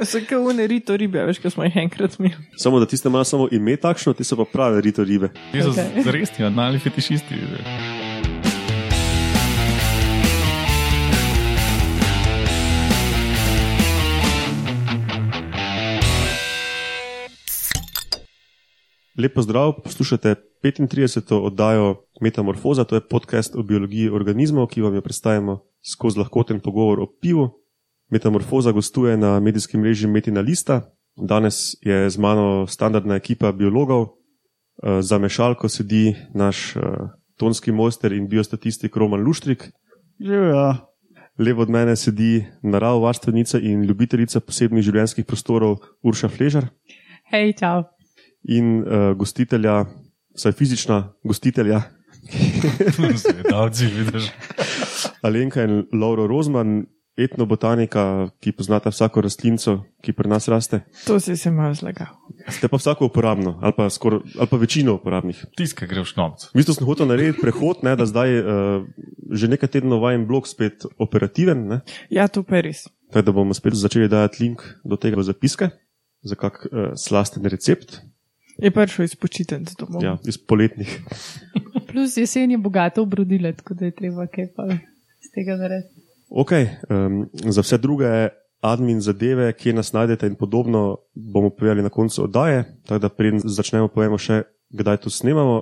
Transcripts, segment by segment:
Se kao une rito ribe, veš, ko smo jih enkrat imeli. Samo da tiste imajo samo ime takšno, ti so pa prave rito ribe. Ti so okay. res ti odnali fetišisti. Lepo zdrav, poslušate 35. oddajo Metamorfoza, to je podcast o biologiji organizmov, ki vam jo predstavimo skozi lahkoten pogovor o pivu. Metamorfoza gostuje na medijskem mreži Metina Lista. Danes je z mano standardna ekipa biologov. Eh, Za mešalko sedi naš eh, tonski mojster in biostatistik Roman Luštrik. Živijo. Levo od mene sedi naravovarstvenica in ljubiteljica posebnih življenjskih prostorov Urša Fležar. Hej, čau. in uh, gostitelja, vsaj fizična gostitelja, Svetavci, vidiš. Alenka in Lauro Rozman, etnobotanika, ki poznata vsako rastlinico, ki pri nas raste. To si se malo zlagal. Ste pa vsako uporabno, ali pa, skor, ali pa večino uporabnih. Tiska gre v šnomc. V bistvu sem hotel narediti prehod, ne, da zdaj uh, že nekaj tednov vajen blog spet operativen, ne, Ja, to pa je res. tako da bomo spet začeli dajati link do tega v zapiske za kak uh, slasten recept, Je prišel iz počitnic domov. ja, iz poletnih. Plus jesen je bogato obrodile, tako da je treba kaj pa iz tega narediti. Ok, um, za vse druge admin zadeve, kje nas najdete in podobno, bomo povedali na koncu oddaje. Tako da preden začnemo, povemo še, kdaj to snemamo.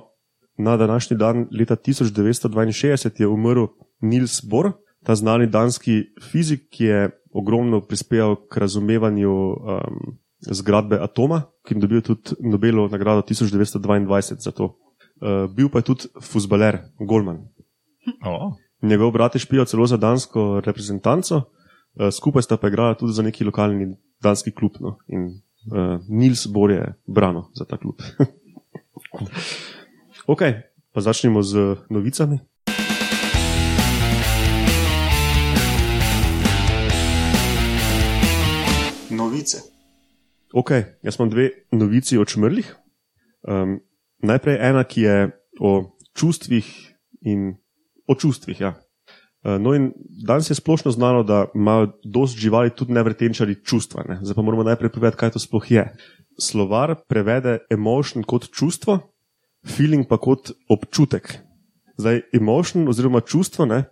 Na današnji dan, leta 1962, je umrl Niels Bohr, ta znani danski fizik, ki je ogromno prispeval k razumevanju um, zgradbe atoma, ki je dobil tudi Nobelovo nagrado 1922 za to. Uh, bil pa je tudi futbaler, Golman. O, Njegov brat je špijal celo za dansko reprezentanco, eh, skupaj sta pa igrala tudi za neki lokalni danski klub. No. In uh, Nils Bor je brano za ta klub. ok, pa začnemo z novicami. Novice. Ok, jaz imam dve novici o čmrlih. Um, najprej ena, ki je o čustvih in o čustvih. Ja. Uh, No, in danes je splošno znano, da imajo dosti živali tudi nevretenčari čustva. Ne? Zdaj pa moramo najprej povedati, kaj to sploh je. Slovar prevede emotion kot čustvo, feeling pa kot občutek. Zdaj, emotion oziroma čustvo ne,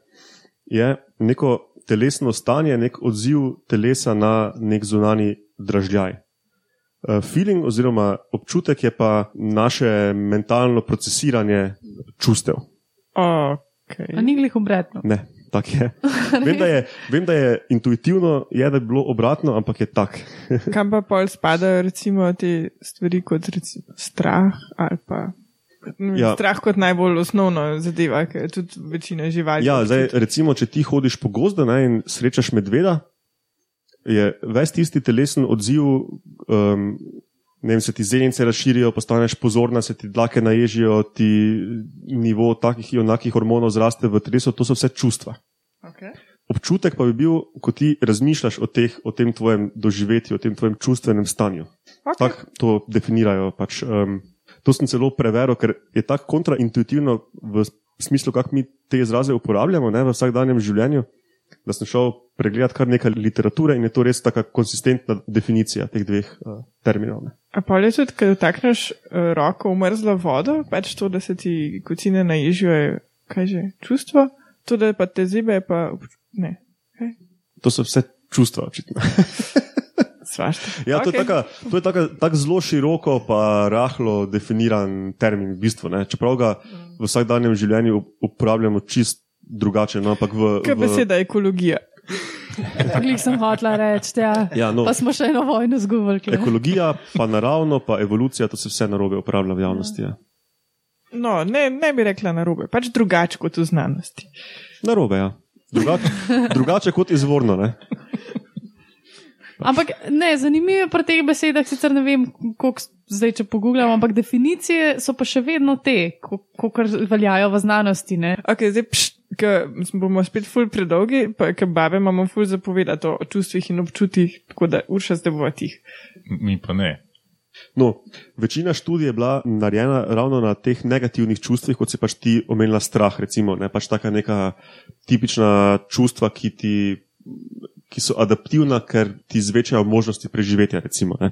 je neko telesno stanje, nek odziv telesa na nek zunani dražljaj. Uh, Feeling oziroma občutek je pa naše mentalno procesiranje čustev. Okay. A ni glih obratno. Ne, tako je. Vem, da je, vem, da je intuitivno, je, da je bilo obratno, ampak je tak. Kam pa pol spadajo recimo te stvari kot recimo strah ali pa. Ja. Strah kot najbolj osnovno zadeva, ker je tudi večina živali. Ja, zdaj, občuti. recimo, če ti hodiš po gozdu ne, in srečaš medveda, je ves tisti telesen odziv, um, ne vem, se ti zenice razširijo, postaneš pozorna, se ti dlake naježijo, ti nivo takih in onakih hormonov zraste v telesu, to so vse čustva. Okay. Občutek pa bi bil, ko ti razmišljaš o, teh, o tem tvojem doživetju, o tem tvojem čustvenem stanju. Okay. Tako to definirajo. Pač, um, to sem celo preveril, ker je tako kontraintuitivno v smislu, kako mi te izraze uporabljamo ne, v vsakdanjem življenju, da sem šel pregledati kar nekaj literature in je to res tako konsistentna definicija teh dveh uh, terminov. Ne. A pa je tudi, ko dotakneš uh, roko v mrzlo vodo, pač to, da se ti kocine naježijo, je kaj že čustvo, to, da pa te zibe, je pa ne. Kaj? To so vse čustva, očitno. Svašta. Ja, to je taka- to je taka- tako zelo široko, pa rahlo definiran termin, v bistvu. Ne. Čeprav ga v vsakdanjem življenju up- uporabljamo čist drugače. No, ampak v, Kaj v, beseda ekologija? Glih sem hotla reči, ja. Ja, no. Pa smo še eno vojno zgubili. Ekologija, pa naravno, pa evolucija, to se vse narobe uporablja v javnosti. Ja. No, ne, ne bi rekla narobe, pač drugače kot v znanosti. Narobe, ja. Drugače, drugače kot izvorno. Ne? Ampak ne, zanimivo je pri teh besedah, sicer ne vem, koliko zdaj, če pogubljam, ampak definicije so pa še vedno te, kot veljajo v znanosti. Ne? Ok, zdaj, pš, ke bomo spet ful predolgi, pa ke babe imamo ful zapovedati o čustvih in občutih, tako da urša zdaj bo tih. mi pa ne. No, večina študij je bila narejena ravno na teh negativnih čustvih, kot si pač ti omenila strah, recimo, ne pač taka neka tipična čustva, ki ti ki so adaptivna, ker ti zvečajo možnosti preživetja. Recimo, ne.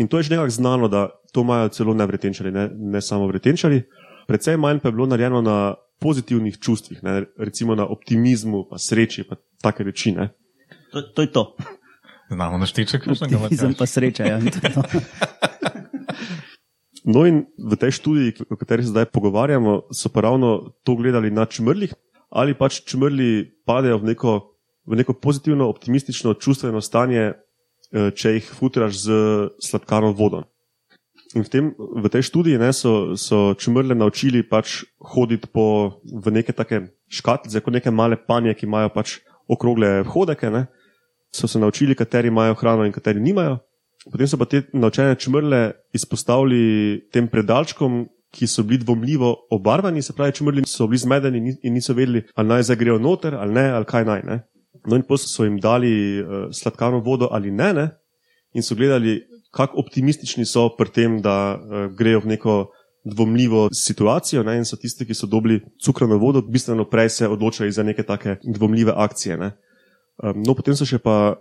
In to je že nekako znano, da to imajo celo nevretenčari, ne, ne samo vretenčari. Predvsej manj pa je bilo narejeno na pozitivnih čustvih, ne, recimo na optimizmu, pa sreči, pa take reči. Ne. To, to je to. Znamo našteti, kakšnega Optimizem pa sreča. Ja. No, in v tej študiji, o kateri se zdaj pogovarjamo, so pa ravno to gledali na čmrlih, ali pač čmrli padejo v neko, v neko pozitivno, optimistično, čustveno stanje, eh, če jih futraš z sladkarno vodo. In v, tem, v tej študiji ne, so, so čmrle naučili pač hoditi po, v neke take škatlice, kot neke male panje, ki imajo pač okrogle hodeke. Ne. So se naučili, kateri imajo hrano in kateri nimajo. Potem so pa te naučene čmrle izpostavili tem predalčkom, ki so bili dvomljivo obarvani, se pravi, čmrli so bili zmedeni in- niso vedeli, ali naj zdaj grejo noter ali ne, ali kaj naj. Ne. No, in potem so jim dali uh, sladkarno vodo ali ne, ne, in so gledali, kako optimistični so pri tem, da uh, grejo v neko dvomljivo situacijo. Ne, in so tisti, ki so dobili cukrano vodo, bistveno prej se odločali za neke take dvomljive akcije. Ne. Um, no, potem so še pa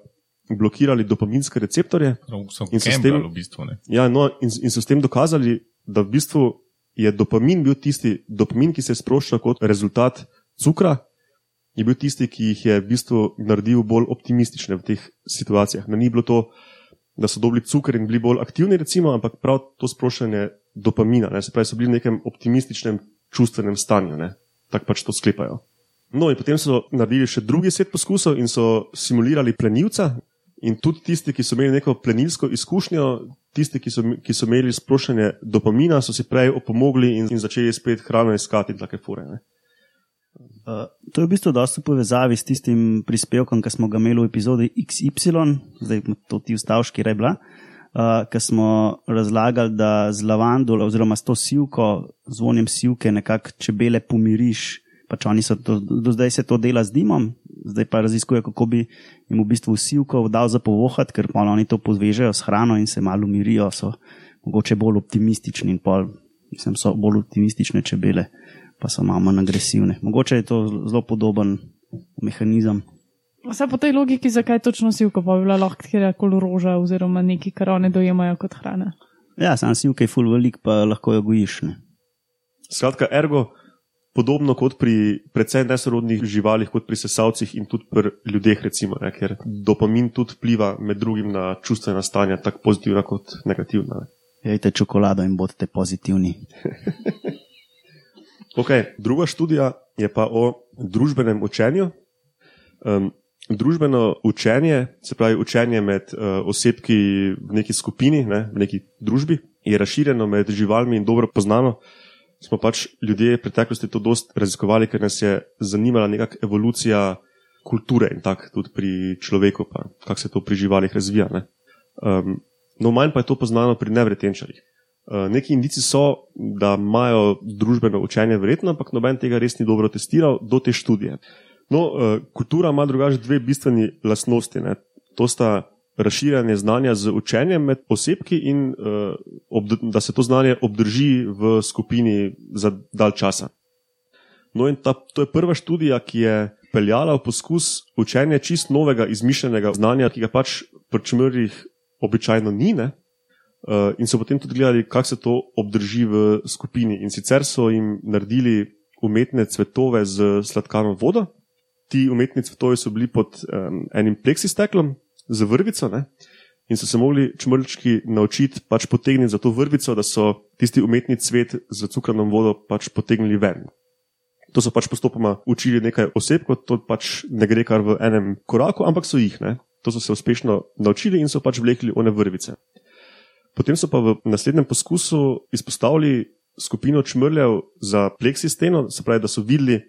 blokirali dopaminske receptorje. So In so tem- v bistvu. Ne. Ja, no, in, in so s tem dokazali, da v bistvu je dopamin bil tisti, dopamin, ki se je sproščal kot rezultat cukra, je bil tisti, ki jih je v bistvu naredil bolj optimistične v teh situacijah. Ne, ni bilo to, da so dobili cukor in bili bolj aktivni, recimo, ampak prav to sproščanje dopamina. Ne, se pravi, so bili v nekem optimističnem čustvenem stanju. ne. Tako pač to sklepajo. No, in potem so naredili še drugi set poskusov in so simulirali plenilca. In tudi tisti, ki so imeli neko plenilsko izkušnjo, tisti, ki so, ki so imeli sproščanje dopamina, so si prej opomogli in, in začeli spet hrano iskati in take fore. Ne. Uh, to je v bistvu dosta v povezavi s tistim prispevkom, ki smo ga imeli v epizodi XY, zdaj to ti vstavški rebla, uh, ki smo razlagali, da z lavandolo oziroma s to sivko, z vonjem sivke nekako čebele pomiriš. Pač oni so to, do zdaj se to dela z dimom, zdaj pa raziskujejo, kako bi jim v bistvu sivko dal za povohat, ker pa oni to povežejo s hrano in se malo umirijo, so mogoče bolj optimistični in pol, mislim, so bolj optimistične čebele pa so malo manj agresivne. Mogoče je to zelo podoben mehanizem. Vse po tej logiki, zakaj točno sivka pa bi bila lahko kjerkoli roža oziroma nekaj, kar one dojemajo kot hrana. Ja, sam sivka je full velik, pa lahko jo gojiš. Ne? Skratka, ergo, podobno kot pri precej nesorodnih živalih, kot pri sesalcih in tudi pri ljudeh, recimo, ne, ker dopamin tudi vpliva med drugim na čustvena stanja, tako pozitivna kot negativna. Ne. Jejte čokolado in bodite pozitivni. Okay, druga študija je pa o družbenem učenju. Um, družbeno učenje, se pravi učenje med uh, osebki v neki skupini, ne, v neki družbi, je razširjeno med živalmi in dobro poznano. Smo pač ljudje v preteklosti to dosti raziskovali, ker nas je zanimala nekakšna evolucija kulture in tako tudi pri človeku, kako se to pri živalih razvija. Ne. Um, no, manj pa je to poznano pri nevretenčarjih. Uh, neki indici so, da imajo družbeno učenje verjetno, ampak noben tega res ni dobro testiral do te študije. No, uh, kultura ima drugače dve bistveni lastnosti. Ne. To sta razširjanje znanja z učenjem med osebki in obd da se to znanje obdrži v skupini za dalj časa. No, in ta, to je prva študija, ki je peljala v poskus učenja čist novega, izmišljenega znanja, ki ga pač pri čmrjih običajno ni. Ne. Uh, in so potem tudi gledali, kako se to obdrži v skupini. In sicer so jim naredili umetne cvetove z sladkarno vodo. Ti umetni cvetovi so bili pod um, enim pleksisteklom z vrvico ne? in so se mogli čmrlčki naučiti pač potegniti za to vrvico, da so tisti umetni cvet z cukrano vodo pač potegnili ven. To so pač postopoma učili nekaj oseb, kot to pač ne gre kar v enem koraku, ampak so jih. Ne? To so se uspešno naučili in so pač vlekli one vrvice. Potem so pa v naslednjem poskusu izpostavili skupino čmrljev za pleksisteno, se pravi, da so videli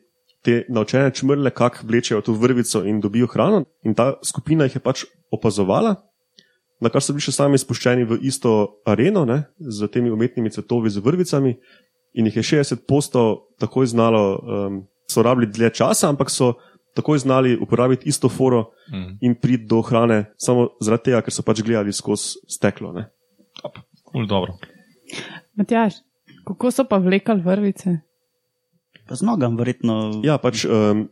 te naučene čmrle, kako vlečejo to vrvico in dobijo hrano. In ta skupina jih je pač opazovala, na kar so bili še sami spuščeni v isto areno ne, z temi umetnimi cvetovi z vrvicami. In jih je 60 postov takoj znalo, um, so rabili dlje časa, ampak so takoj znali uporabiti isto foro Mm. in priti do hrane, samo zaradi tega, ker so pač gledali skozi steklo. Ne. Ful dobro. Matjaš, kako so pa vlekali vrvice? Pa z nogam, verjetno. Ja, pač um,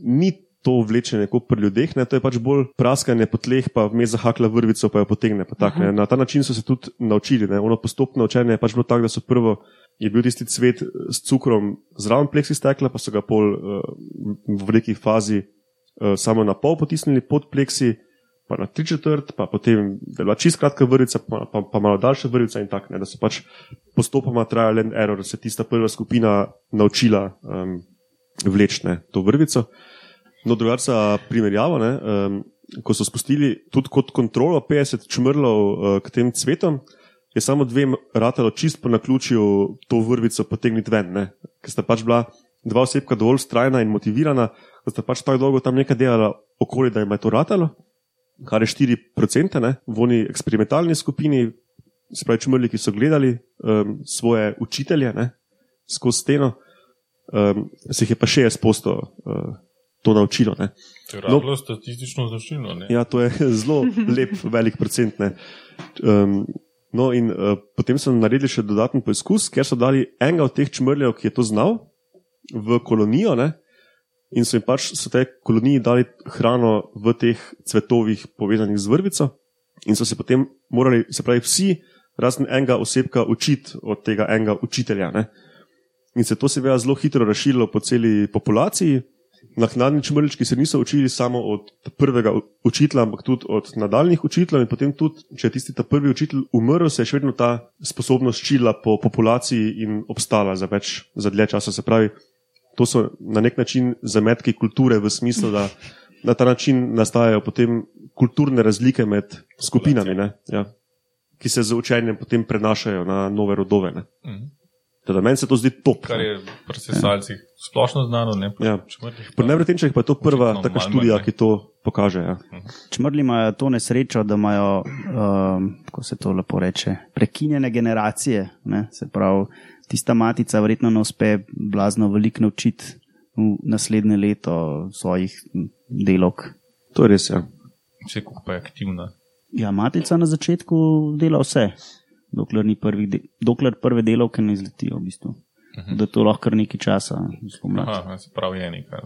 ni to vlečenje kot pri ljudeh, ne, to je pač bolj praskanje po tleh, pa vmes zahakla vrvico, pa jo potegne. Pa tak, ne. Na ta način so se tudi naučili. Ne. Ono postopno učenje je pač bilo tako, da so prvo je bil tisti cvet s cukrom zraven pleksi stekla, pa so ga pol uh, v neki fazi uh, samo na pol potisnili pod pleksi, pa na tri četrt, pa potem bila čist kratka vrvica, pa, pa, pa malo daljša vrvica in tako, da so pač postopoma trajali en error, da se je tista prva skupina naučila um, vlečne to vrvico. No, drugače, primerjavo, ne, um, ko so spustili tudi kot kontrolo 50 čmrlov uh, k tem cvetom, je samo dvem ratalo čist po naključju to vrvico potegniti ven, ne? ker sta pač bila dva osebka dovolj strajna in motivirana, da sta pač tako dolgo tam nekaj delala okoli, da jim je to ratalo, kar je 4% ne? v oni eksperimentalni skupini, spravi čmrli, ki so gledali um, svoje učitelje ne? skozi steno, um, se jih je pa 60% uh, to naučilo. Ne? To je ravno statistično značilno. Ja, to je zelo lep, velik procent. Um, No, in uh, potem so naredili še dodaten poizkus, ker so dali enega od teh čmrljev, ki je to znal, v kolonijo, ne? In so jim pač so te koloniji dali hrano v teh cvetovih, povezanih z vrvico, in so se potem morali, se pravi, vsi, razen enega osebka, učiti od tega enega učitelja. Ne? In se to seveda zelo hitro razširilo po celi populaciji naknadni čmrlički se niso učili samo od prvega učitelja, ampak tudi od nadaljnih učiteljev. In potem tudi, če je tisti ta prvi učitelj umrl, se je še vedno ta sposobnost širila po populaciji in obstala za več, za dlje časa. Se pravi, to so na nek način zametki kulture v smislu, da na ta način nastajajo potem kulturne razlike med skupinami, ne, ja, ki se z učenjem potem prenašajo na nove rodove. Mhm. Teda meni se to zdi top. Kar je pri sesalcih ja. splošno znano. Ne, ja. Pri nevretenčih pa je to prva taka študija, ki to pokaže. Ja. Mhm. Čmrli imajo to nesrečo, da imajo, um, kako se to lepo reče, prekinjene generacije. Ne? Se pravi, tista matica verjetno ne uspe blazno veliko naučiti v naslednje leto svojih delok. To je res, ja. Če pa je aktivna. Ja, matica na začetku dela vse dokler, de, dokler prve delovke ne izletijo. V bistvu. uh -huh. Da to lahko kar nekaj časa spomladi. Se pravi, je nekaj,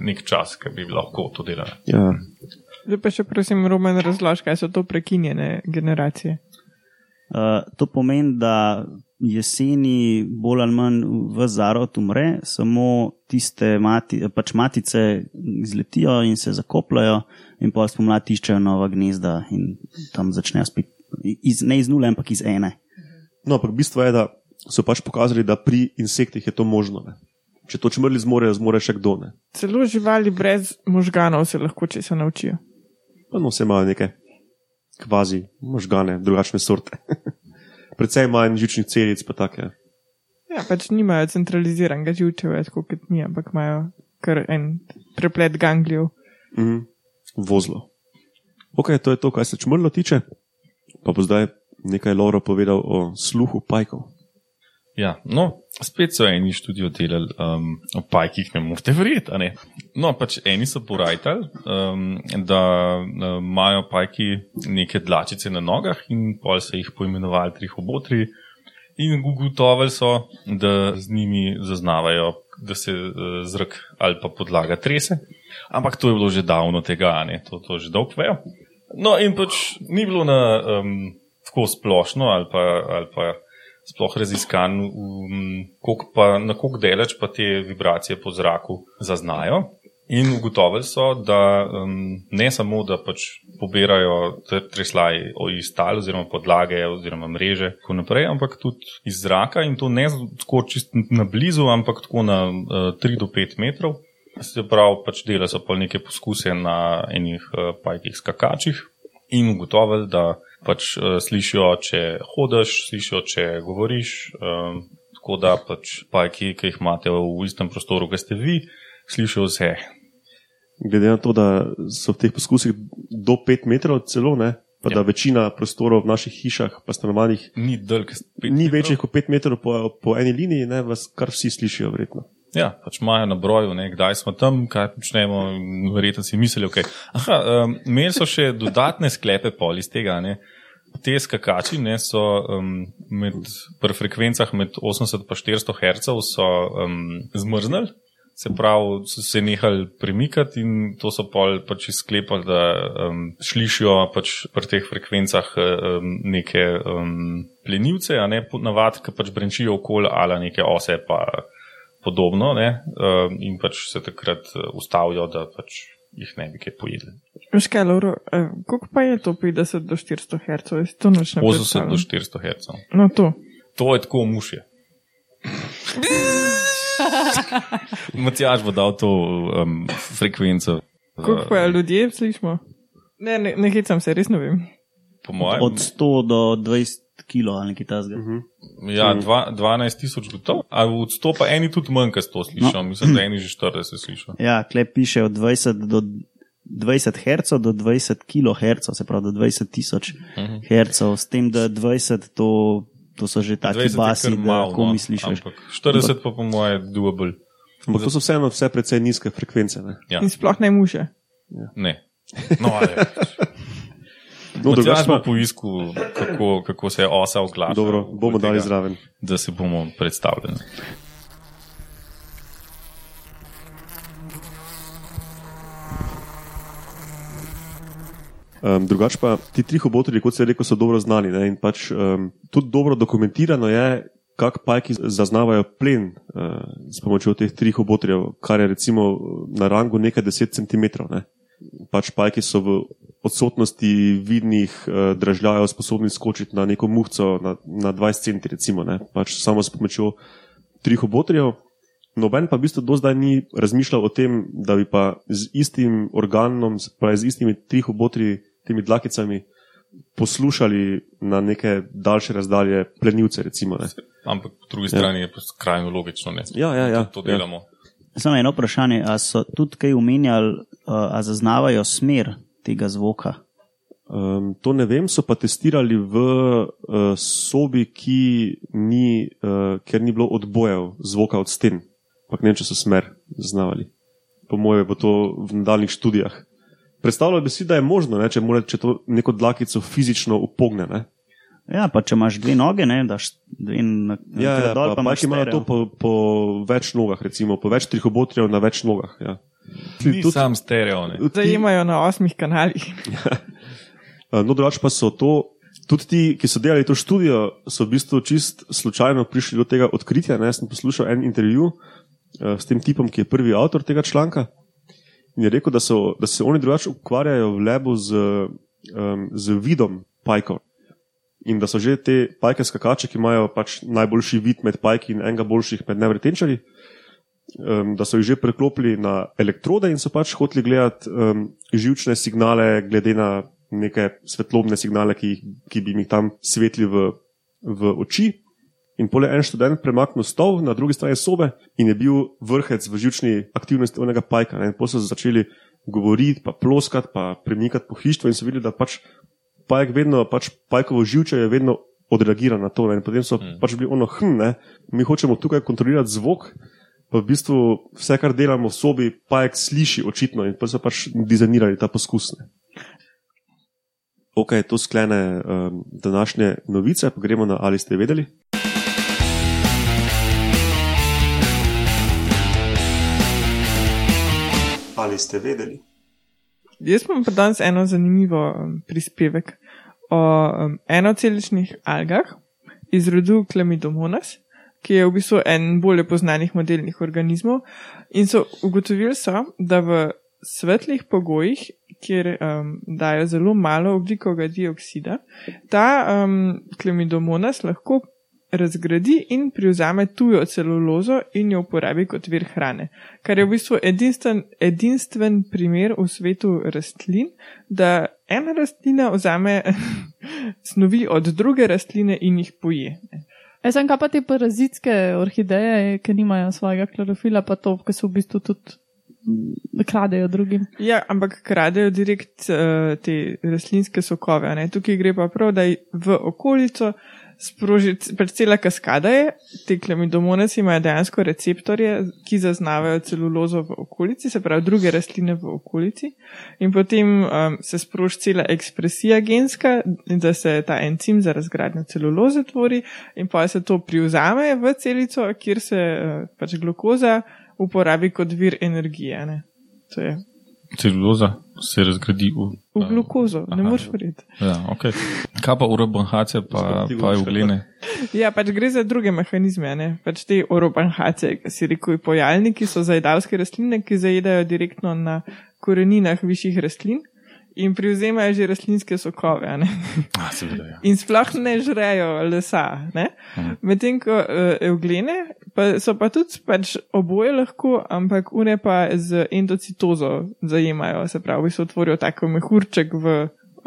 nek čas, ki bi lahko to delali. Ja. Zdaj pa še prosim, Roman, razloži, kaj so to prekinjene generacije. Uh, to pomeni, da jeseni bolj ali manj v zarod umre, samo tiste mati, pač matice izletijo in se zakopljajo, in pa spomladi iščejo nova gnezda in tam začnejo spet iz, ne iz nule, ampak iz ene. No, ampak bistvo je, da so pač pokazali, da pri insektih je to možno. Ne? Če to čmrli zmorejo, zmore še kdo. Ne? Celo živali brez možganov se lahko če se naučijo. Pa no, vse imajo neke kvazi možgane, drugačne sorte. Predvsej manj žučnih celic, pa take. Ja, pač nimajo centraliziranega živčeva, kot mi, ampak imajo kar en preplet ganglijev. Mhm. Vozlo. Ok, to je to, kar se čmrlo tiče. Pa bo zdaj nekaj Loro povedal o sluhu pajkov. Ja, no, spet so eni študijo delali um, o pajkih, ne morete verjeti. No, pač eni so porajtali, um, da um, imajo um, pajki neke dlačice na nogah in pol so jih poimenovali trihobotri. In ugotovili so, da z njimi zaznavajo, da se uh, zrak ali pa podlaga trese. Ampak to je bilo že davno tega, ne? to, to že dolgo vejo. No, in pač ni bilo na um, tako splošno ali pa, ali pa sploh raziskan, um, kolik pa, na koliko deleč pa te vibracije po zraku zaznajo. In ugotovili so, da um, ne samo, da pač pobirajo treslaj iz tal oziroma podlage oziroma mreže, tako naprej, ampak tudi iz zraka in to ne tako čist na blizu, ampak tako na uh, 3 do 5 metrov. Se pravi, pač dela so pa neke poskuse na enih uh, pajkih skakačih in ugotovili, da pač uh, slišijo, če hodiš, slišijo, če govoriš. Um, tako da pač pajki, ki jih imate v istem prostoru, ki ste vi, slišijo vse. Glede na to, da so v teh poskusih do 5 metrov celo, ne? pa ja. da večina prostorov v naših hišah, pa stanovanjih, ni, ni večjih kot 5 metrov po, po eni liniji, ne? vas kar vsi slišijo, verjetno. Ja, pač imajo na broju, ne, kdaj smo tam, kaj počnemo, verjetno si mislili, ok. Aha, um, imeli so še dodatne sklepe pol iz tega, ne. Te skakači ne, so um, med, pri frekvencah med 80 in 400 Hz um, zmrznili, Se pravi, so se nehali premikati in to so pol pač sklepali, da um, slišijo pač pri teh frekvencah um, neke um, plenilce, a ne navad, ki pač brenčijo okoli ali neke ose pa podobno ne, um, in pač se takrat ustavijo, da pač jih ne bi kaj pojedli. Veš kaj, Lauro, eh, koliko pa je to 50 do 400 Hz? Jaz To noč ne 80 do predstavljam. 400 Hz. No, to. To je tako mušje. Matjaž bo dal to um, frekvenco. Koliko pa je ljudje, slišimo? Ne, ne, ne hecam se, res ne vem. Po mojem, Od 100 do 20 kg ali nekaj tasga. ja, dva, 12 tisoč gotov. A od 100 pa eni tudi manj, kaj 100 slišijo. No. Mislim, da eni že 40 slišijo. Ja, klep piše od 20 do 20 Hz do 20 kHz, se pravi do 20 tisoč Hz, s tem, da 20 to, to so že taki 20 je basi, kar da malo, ko no, misliš. veš. ampak 40 pa po mojem doable. Ampak to so vseeno vse precej nizke frekvence. Ne? Ja. In sploh ne muže. Ne. No, ali, No, bo pa, poiskal, kako, kako se je osa oglašala. dobro, bomo dali zraven. Da se bomo predstavljali. Um, drugač pa ti tri hobotriji, kot se je rekel, so dobro znani. Ne? In pač um, tudi dobro dokumentirano je, kako pajki zaznavajo plen uh, s pomočjo teh trih hobotrijev, kar je recimo na rangu nekaj deset centimetrov. Ne? Pač pajki so v odsotnosti vidnih uh, dražljajev sposobni skočiti na neko muhco na, na 20 centi, recimo, ne? pač samo s pomočjo trih hobotrijev. Noben pa v bistvu do zdaj ni razmišljal o tem, da bi pa z istim organom, pravi z istimi trihobotri, temi dlakicami, poslušali na neke daljše razdalje plenilce. Recimo, ne. Ampak po drugi strani je pa skrajno logično, ne? ja, ja, ja, To ja. delamo. Samo eno vprašanje, a so tudi kaj umenjali, uh, a zaznavajo smer tega zvoka? Um, to ne vem, so pa testirali v uh, sobi, ki ni, uh, ker ni bilo odbojev zvoka od sten. Pak ne vem, če so smer zaznavali. Po mojem bo to v nadaljnih študijah. Predstavljal bi si, da je možno, ne, če, more, če to neko dlakico fizično upogne. Ne. Ja, pa če imaš dve noge, ne, daš dve na, Ja, ja, dol, pa, pa pa imaš imajo to po, po več nogah, recimo, po več trihobotrijev na več nogah. Ja. Ni sam stereo, ne? Zajemajo na osmih kanalih. Uh, No, drugače pa so to, tudi ti, ki so delali to študijo, so v bistvu čist slučajno prišli do tega odkritja. Ne? Jaz sem poslušal en intervju uh, s tem tipom, ki je prvi avtor tega članka in je rekel, da, so, da se oni drugače ukvarjajo v lebu z, um, z vidom pajkov. In da so že te pajke skakače, ki imajo pač najboljši vid med pajki in enega boljših med nevretenčari, um, da so jih že preklopili na elektrode in so pač hoteli gledati um, živčne signale, glede na neke svetlobne signale, ki, jih, ki bi jim jih tam svetli v, v oči. In pole en študent premaknil stol na drugi strani sobe in je bil vrhec v živčni aktivnosti onega pajka. Ne. In potem so začeli govoriti, pa ploskati, pa premikati po hištvu in so videli, da pač pajek vedno, pač pajkovo živče je vedno odreagira na to. Ne. In potem so hmm. pač bili ono, hm, ne, mi hočemo tukaj kontrolirati zvok, v bistvu vse, kar delamo v sobi, pajek sliši očitno in potem so pač dizajnirali ta poskus. Ne. Ok, to sklene um, današnje novice, pa gremo na ali ste vedeli. Ali ste vedeli? Jaz imam pa danes eno zanimivo um, prispevek o um, enoceličnih algah iz rodu Chlamydomonas, ki je v bistvu en bolje poznanih modelnih organizmov. In so ugotovili, so, da v svetlih pogojih, kjer um, dajo zelo malo oglikovega dioksida, ta um, Chlamydomonas lahko razgradi in privzame tujo celulozo in jo uporabi kot vir hrane, kar je v bistvu edinstven, edinstven primer v svetu rastlin, da ena rastlina vzame snovi od druge rastline in jih poje. Jaz sem kaj pa te parazitske orhideje, ki nimajo svojega klorofila, pa to, ki so v bistvu tudi kradejo drugim. Ja, ampak kradejo direkt uh, te rastlinske sokove. Ne? Tukaj gre pa prav, da v okolico sproži, pač cela kaskada je, te klamidomonesi imajo dejansko receptorje, ki zaznavajo celulozo v okolici, se pravi druge rastline v okolici in potem um, se sproži cela ekspresija genska, da se ta encim za razgradnjo celuloze tvori in pa se to privzame v celico, kjer se uh, pač glukoza uporabi kot vir energije. Ne? To je Celuloza se razgradi v, v glukozo, ne Aha. moreš verjeti. Ja, okay. Kaj pa urobanhace, pa, pa ugljene? Ja, pač gre za druge mehanizme, ne? pač te orobanhace, ki si rekel, pojalniki so zajedavske rastline, ki zajedajo direktno na koreninah višjih rastlin in privzemajo že rastlinske sokove. a ne. Ah, seveda, ja. In sploh ne žrejo lesa. ne. Medtem ko uh, evglene pa so pa tudi pač oboje lahko, ampak une pa z endocitozo zajemajo, se pravi, so tvorijo tako mehurček v,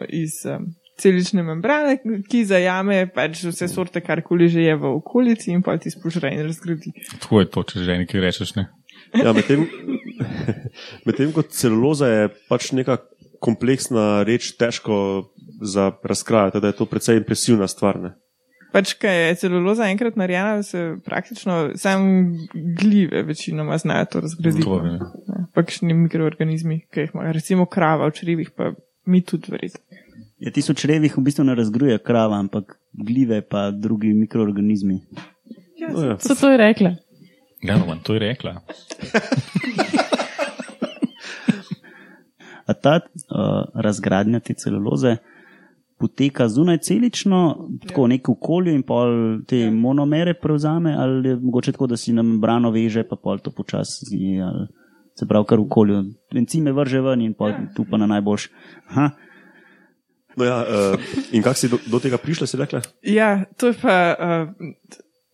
iz um, celične membrane, ki zajame pač vse sorte, karkoli že je v okolici in pa ti spožre in razgradi. Tako je to, če že nekaj rečeš. Ne? Ja, medtem medtem ko celuloza je pač neka kompleksna reč, težko za razkrajati, da je to precej impresivna stvar. Ne? Pač, kaj je celuloza enkrat narejena, se praktično sam gljive večinoma znajo to razgraditi. To je. Ja, Pa kakšni mikroorganizmi, ki jih ima, recimo krava v črevih, pa mi tudi verjetno. Ja, ti so črevih v bistvu ne razgruje krava, ampak gljive pa drugi mikroorganizmi. No, ja. So to je rekla. Ja, no, to je rekla. A ta uh, razgradnja te celuloze poteka zunaj celično, tako nek okolje in pol te monomere prevzame, ali je mogoče tako, da si na membrano veže, pa pol to počasi, ali se pravi kar v okolju. Encime vrže ven in pol tu pa na najboljš. Aha, No, ja, uh, in kako si do, do tega prišla, si rekla? Ja, to je pa, uh,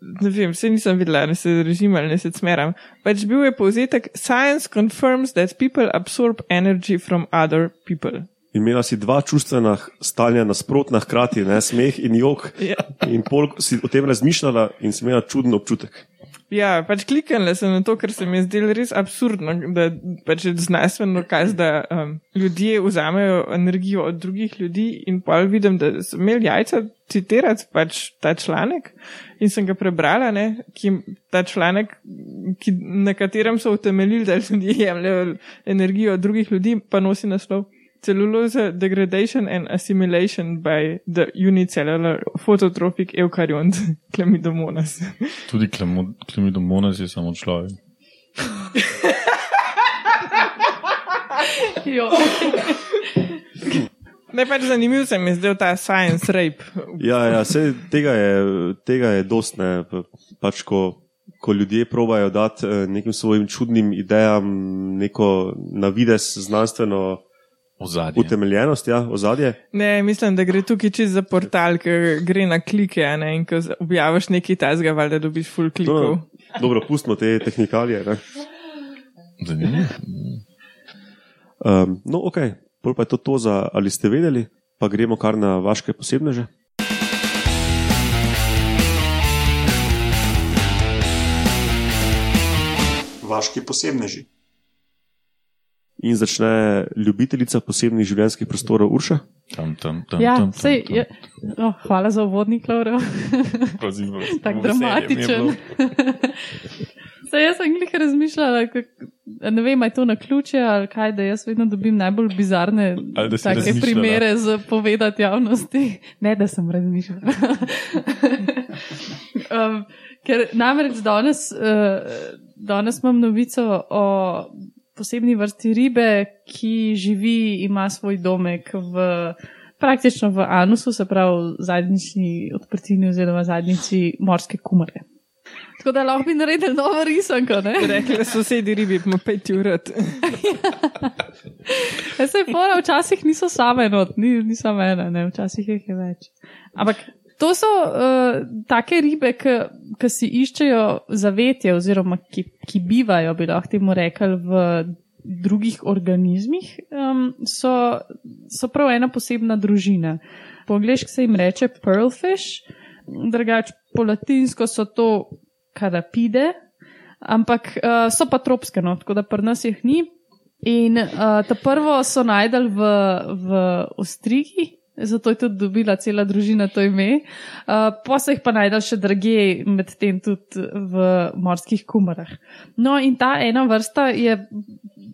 ne vem, vse nisem videla, ne se držim ali ne se smeram. Pač bil je povzetek: Science confirms that people absorb energy from other people. In imela si dva čustvena stanja nasprotna, hkrati ne, smeh in jok. Ja. In pol si o tem razmišljala in si imela čuden občutek. Ja, pač kliknila sem na to, ker se mi je zdelo res absurdno, da pač je znanstveno dokaz, da um, ljudje vzamejo energijo od drugih ljudi in pa vidim, da so imeli jajca citirati pač ta članek in sem ga prebrala, ne, ki, ta članek, ki, na katerem so utemeljili, da ljudje jemljajo energijo od drugih ljudi, pa nosi naslov. Cellulose degradation and assimilation by the unicellular phototrophic eukaryon Chlamydomonas. Tudi klamidomonas je samo človek. Jo. Ne, pač zanimiv se mi je zdel ta science rape. Ja, ja se, tega, je, tega je dost, ne, pa- pač ko, ko ljudje probajo dati eh, nekim svojim čudnim idejam neko navides znanstveno Ozadje. utemeljenost, ja, ozadje. Ne, mislim, da gre tukaj čez za portal, ki gre na klike, a ne, in ko objaviš nekaj tazga, valjda dobiš full klikov. No, dobro, pustimo te tehnikalije. Ne. Zanimivo. Um, no, ok, pol pa je to to za ali ste vedeli, pa gremo kar na vaše posebneže. Vaški posebneži. In začne ljubiteljica posebnih življenjskih prostorov Urša. Tam, tam, tam, Ja, tam, tam, sej, tam. je, oh, hvala za uvodnik, Laura. Tako dramatičen. Saj jaz sem glih razmišljala, kak, ne vem, je to na ključe ali kaj, da jaz vedno dobim najbolj bizarne take primere za povedati javnosti. Ne, da sem razmišljala. um, ker namreč danes, uh, danes imam novico o posebni vrsti ribe, ki živi, ima svoj domek v. Praktično v anusu, se pravi v zadnjični odprtini oziroma zadnjici morske kumare. Tako da lahko bi naredili novo risanko? Rekli so sosedi ribi, pa peti urat. Jaz se fora včasih niso same not, ni, ni samo ena, ne, včasih jih je več. Ampak to so uh, take ribe, ki si iščejo zavetje oziroma ki, ki bivajo, bi lahko temu rekli, v drugih organizmih, um, so, so prav ena posebna družina. Po angliški se jim reče pearlfish, drugače po latinsko so to karapide, ampak uh, so pa tropske, no, tako da pri nas jih ni. In uh, ta prvo so najdel v, v Ostrigi, zato je tudi dobila cela družina to ime. Uh, pa so jih pa najdel še druge, medtem tudi v morskih kumarah. No, in ta ena vrsta je.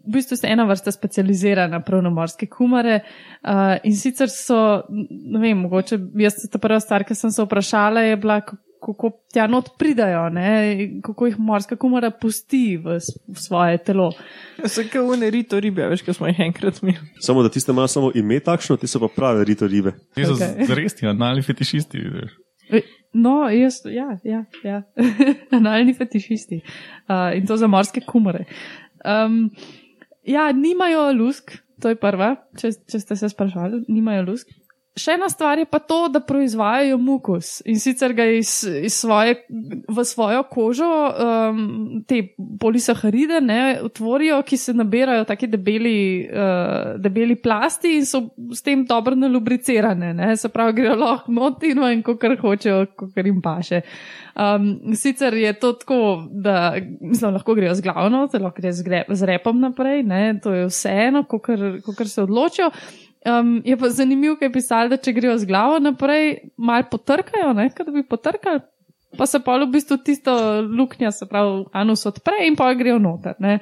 V bistvu je ena vrsta specializirana prav na morske kumare uh, in sicer so, ne vem, mogoče jaz ta prva stvar, ki sem se vprašala, je bila, kako tja not pridajo, ne? kako jih morska kumara pusti v, v svoje telo. Kot une rito ribe, veš, ko smo jih enkrat imeli. Samo da tiste imajo samo ime takšno, ti so pa prave rito ribe. Ti so Okej. okay. res ti analni fetišisti. vidiš. E, No, jaz, ja, ja, ja. analni fetišisti. Uh, in to za morske kumare. Um, ja, nimajo lusk, to je prva, če, če ste se sprašvali, nimajo lusk. Še ena stvar je pa to, da proizvajajo mukus in sicer ga iz, iz svoje, v svojo kožo um, te polisaharide ne, utvorijo, ki se nabirajo taki debeli, uh, debeli plasti in so s tem dobro nalubricirane. Ne. Se pravi, grejo lahko not in kar hočejo, kar jim paše. Um, sicer je to tako, da mislim, lahko grejo z glavno, lahko grejo z, gre, z repom naprej, ne, to je vseeno, kar se odločijo. Um, je pa zanimivo, kaj je pisalo, da če grejo z glavo naprej, malo potrkajo, ne, kot da bi potrkali, pa se pa v bistvu tisto luknja, se pravi, anus odpre in pa grejo noter. Ne.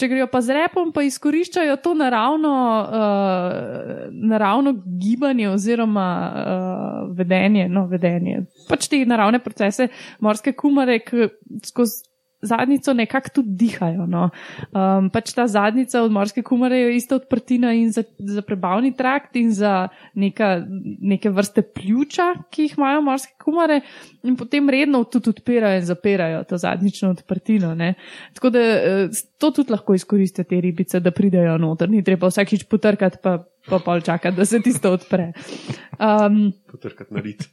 Če grejo pa z repom, pa izkoriščajo to naravno, uh, naravno gibanje oziroma uh, vedenje, no, vedenje. Pač te naravne procese morske kumare, ki skozi zadnico nekako tudi dihajo. No. Um, pač ta zadnica od morske kumare je ista odprtina in za, za prebavni trakt in za neka, neke vrste pljuča, ki jih imajo morske kumare in potem redno tudi odpirajo in zapirajo to zadnično odprtino. Ne. Tako da eh, to tudi lahko izkoristijo te ribice, da pridejo noter. Ni treba vsakič potrkati pa. Pa pol čakati, da se tisto odpre. Um, Potrkati na rit.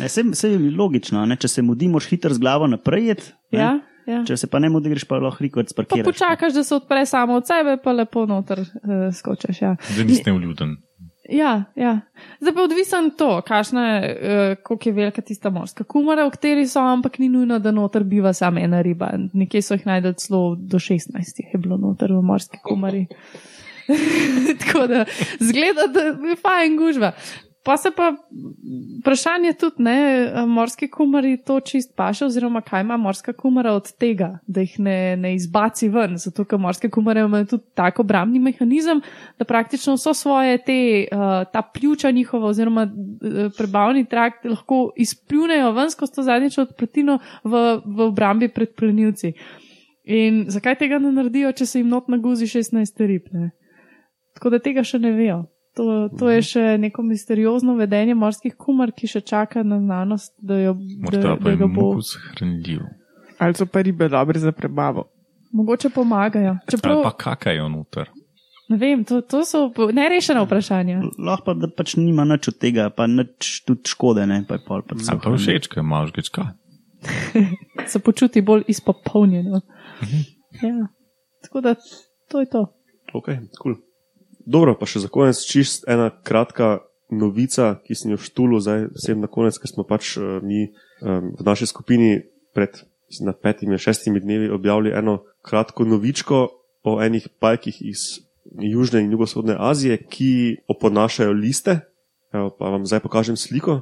Ne, se, se je logično, ne? če se mudi, moraš hitro z glavo naprej. Jet, ja, ja. Če se pa ne mudi, greš pa lahko rikot Pa sparkiraš. počakaš, da se odpre samo od sebe, pa lepo noter uh, skočiš. Ja. Da nisi nevljuden. Ja, ja. Zdaj pa odvisen to, kakšna je, uh, koliko je velika tista morska kumara, v kateri so, ampak ni nujno, da noter biva samo ena riba. Nekje so jih najdel celo do 16, je bilo noter v morski kumari. Tako da zgleda, da je fajn gužva. Pa se pa vprašanje tudi, ne, morski kumari to čist paše, oziroma kaj ima morska kumara od tega, da jih ne, ne izbaci ven, zato ker morske kumare imajo tudi tako obrambni mehanizem, da praktično vso svoje te, uh, ta pljuča njihova oziroma uh, prebavni trakt lahko izpljunejo ven skozi to zadnjičo odprtino v, v obrambi pred plenilci. In zakaj tega ne naredijo, če se jim not naguzi 16 rib? Ne? Tako da tega še ne vejo. To, to je še neko misteriozno vedenje morskih kumar, ki še čaka na znanost, da, jo, da, Morda pa da je ga bo. mukus hranljiv. Ali so pa ribe dobre za prebavo? Mogoče pomagajo. Ali Čeprav, pa kakajo noter. ne vem, to, to so po- nerešena vprašanja. Lahko pa, da pač nima nič od tega, pa nič tudi škode, ne, pa je pol pač Ali pa všeč, ker imaš gečka. Se počuti bolj izpopolnjeno. Ja. Tako da to je to. Ok, cool. Dobro, pa še za konec čist ena kratka novica, ki sem jo štulu, zdaj vsem na konec, ker smo pač uh, mi um, v naši skupini pred mislim, petimi, šestimi dnevi objavili eno kratko novičko o enih pajkih iz Južne in Jugoshodne Azije, ki oponašajo liste. Evo, pa vam zdaj pokažem sliko,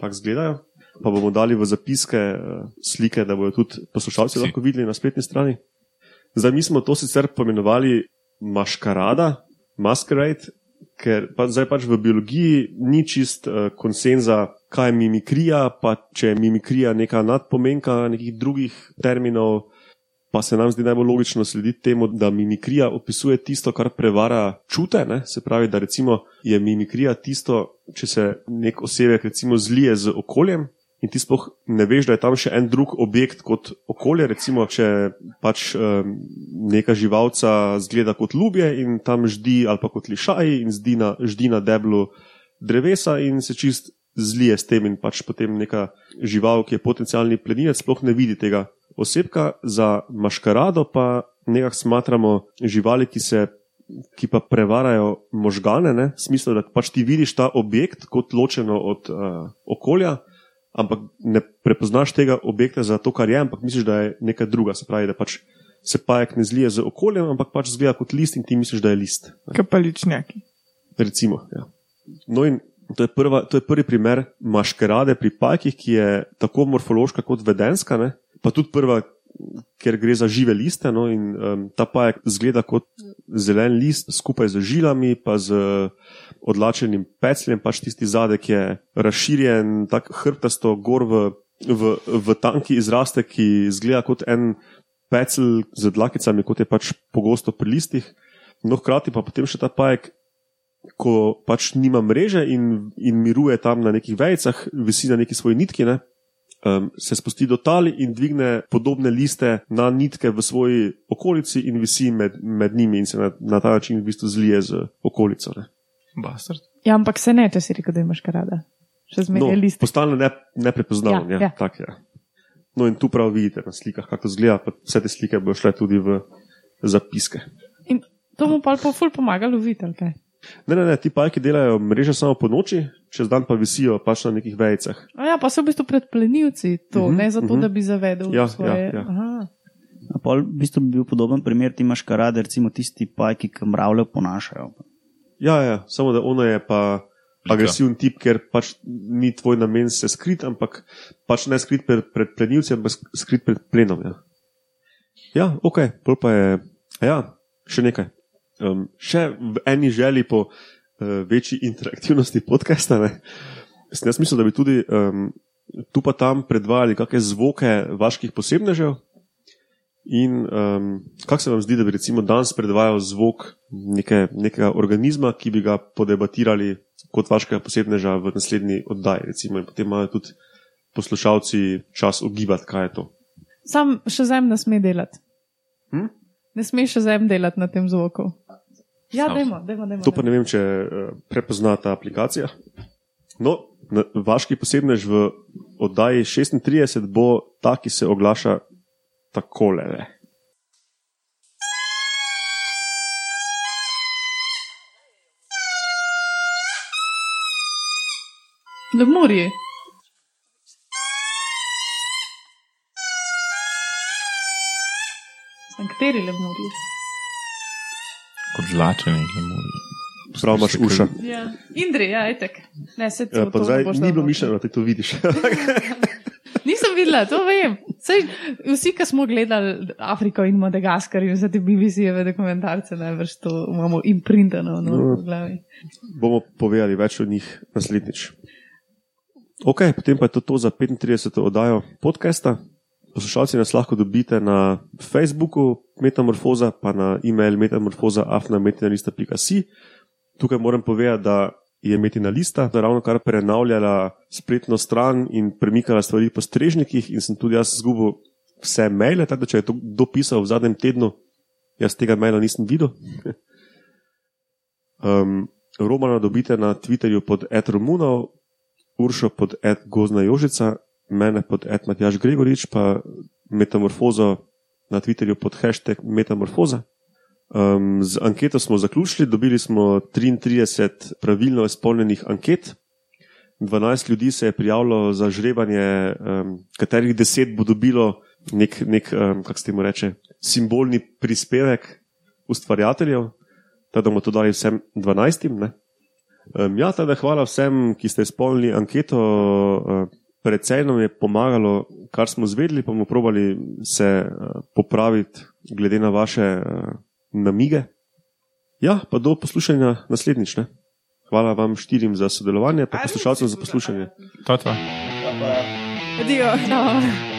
tako izgledajo. Pa bomo dali v zapiske uh, slike, da bodo tudi poslušalci Si. lahko videli na spletni strani. Zdaj, mi smo to sicer pomenovali maškarada, masquerade, ker pa zdaj pač v biologiji ni čist uh, konsenza, kaj je mimikrija, pa če je mimikrija neka nadpomenka nekih drugih terminov, pa se nam zdi najbolj logično slediti temu, da mimikrija opisuje tisto, kar prevara čute, ne? se pravi, da recimo je mimikrija tisto, če se nek osebek recimo zlije z okoljem, in ti sploh ne veš, da je tam še en drug objekt kot okolje. Recimo, če pač um, neka živalca zgleda kot ljubje in tam ždi, ali pa kot lišaj in ždi na, ždi na deblu drevesa in se čist zlije s tem, in pač potem neka žival, ki je potencialni plenilec, sploh ne vidi tega osebka. Za maškarado pa nekako smatramo živali, ki se. Ki pa prevarajo možgane, ne? v smislu, da pač ti vidiš ta objekt kot ločeno od uh, okolja, ampak ne prepoznaš tega objekta za to, kar je, ampak misliš, da je nekaj druga. Se pravi, da pač se pajek ne zlije z okoljem, ampak pač zgleda kot list in ti misliš, da je list. Kapaličnjaki. Recimo. Ja. No, in to je, prva, to je prvi primer maškarade pri pajkih, ki je tako morfološka kot vedenska, ne? pa tudi prva, ker gre za žive liste. No, in um, ta pajek zgleda kot zelen list skupaj z žilami, pa z odlačenim pecljem, pač tisti zadek je razširjen, tako hrbtasto gor v, v, v tanki izraste, ki zgleda kot en pecel z dlakicami, kot je pač pogosto pri listih. No, hkrati pa potem še ta pajek, ko pač nima mreže in, in miruje tam na nekih vejicah, visi na neki svoji nitki, ne, um, se spusti do tali in dvigne podobne liste na nitke v svoji okolici in visi med, med njimi in se na, na ta način v bistvu zlije z okolico. Ne. Bastard. Ja, ampak se ne, če si rekel, da imaš karada. Še zmeraj No, je list. postane ne, neprepoznaven. Ja, Ja, ja. ja. Tak je. No, in tu prav vidite na slikah, kako to zgleda. pa Vse te slike bodo šle tudi v zapiske. In to mu pa ful pomaga loviti, ali kaj? Ne, ne, ne, ti pajki delajo mreže samo po noči, čez dan pa visijo pač na nekih vejicah. A ja, pa so v bistvu pred plenilci to, Mhm, ne zato, mhm. da bi zavedel Ja, svoje. ja, ja. Aha. A pol, v bistvu bi bil podoben primer, ti imaš karade, recimo tisti pajki, ki mravlje ponašajo. Ja, ja, samo da ona je pa agresiven tip, ker pač ni tvoj namen se skrit, ampak pač ne skrit pred, pred plenilci, ampak sk- skrit pred plenom. Ja, ja ok, pol pa je, ja, še nekaj. Um, še v eni želji po uh, večji interaktivnosti podcasta. Ne? Sem jaz mislil, da bi tudi um, tu pa tam predvajali kakšne zvoke vaških posebnežev. In um, kako se vam zdi, da bi recimo danes predvajal zvok neke, nekega organizma, ki bi ga podebatirali kot vaškega posebneža v naslednji oddaji, recimo, in potem imajo tudi poslušalci čas ogibati, kaj je to. Sam še zem ne sme delati. Hm? Ne smeš še zem delati na tem zvoku. Ja, dajmo, dajmo, dajmo. To pa ne vem, če uh, prepozna ta aplikacija. No, na, vaški posebnež v oddaji 36 bo ta, ki se oglaša takole. Ne? Lemurji. Sem kateri lemurji? Odlačeni lemuri. Prav imaš uša. Ja. Indri, ja, etek. Ne, se Ja, to, zdaj boš ni bilo noter. mišljeno, da ti to vidiš. Nisem videla, to vem. Sej, vsi, ki smo gledali Afriko in Madagaskar in vse te BBC-jeve dokumentarce, najbrž to imamo imprintano no, No. v glavi. bomo povedali več o njih naslednjič. Ok, potem pa je to, to za 35. oddajo podcasta. Poslušalci nas lahko dobite na Facebooku Metamorfoza, pa na e-mail metamorfoza.afnametinalista.si. Tukaj moram povedati, da je Metina lista ravno kar prenavljala spletno stran in premikala stvari po strežnikih, in sem tudi jaz izgubil vse maile, tako da če je to dopisal v zadnjem tednu, jaz tega maila nisem videl. Um, Romana dobite na Twitterju pod @romunov, Uršo pod @gozna jožica, mene pod @matjaš Gregorič, pa metamorfozo na Twitterju pod hashtag metamorfoza. Um, z anketo smo zaključili, dobili smo 33 pravilno izpolnjenih anket. 12 ljudi se je prijavilo za žrebanje, um, katerih 10 bo dobilo nek, nek um, kako se temu reče, simbolni prispevek ustvarjateljev, tako da bomo to dali vsem 12. Ne? Um, ja, teda hvala vsem, ki ste izpolnili anketo. Uh, Predvsej nam je pomagalo, kar smo zvedeli, pa bomo probali se uh, popraviti, glede na vaše uh, namige. Ja, pa do poslušanja naslednjič. Ne? Hvala vam štirim za sodelovanje, pa poslušalcem za poslušanje. To je to. Adijo.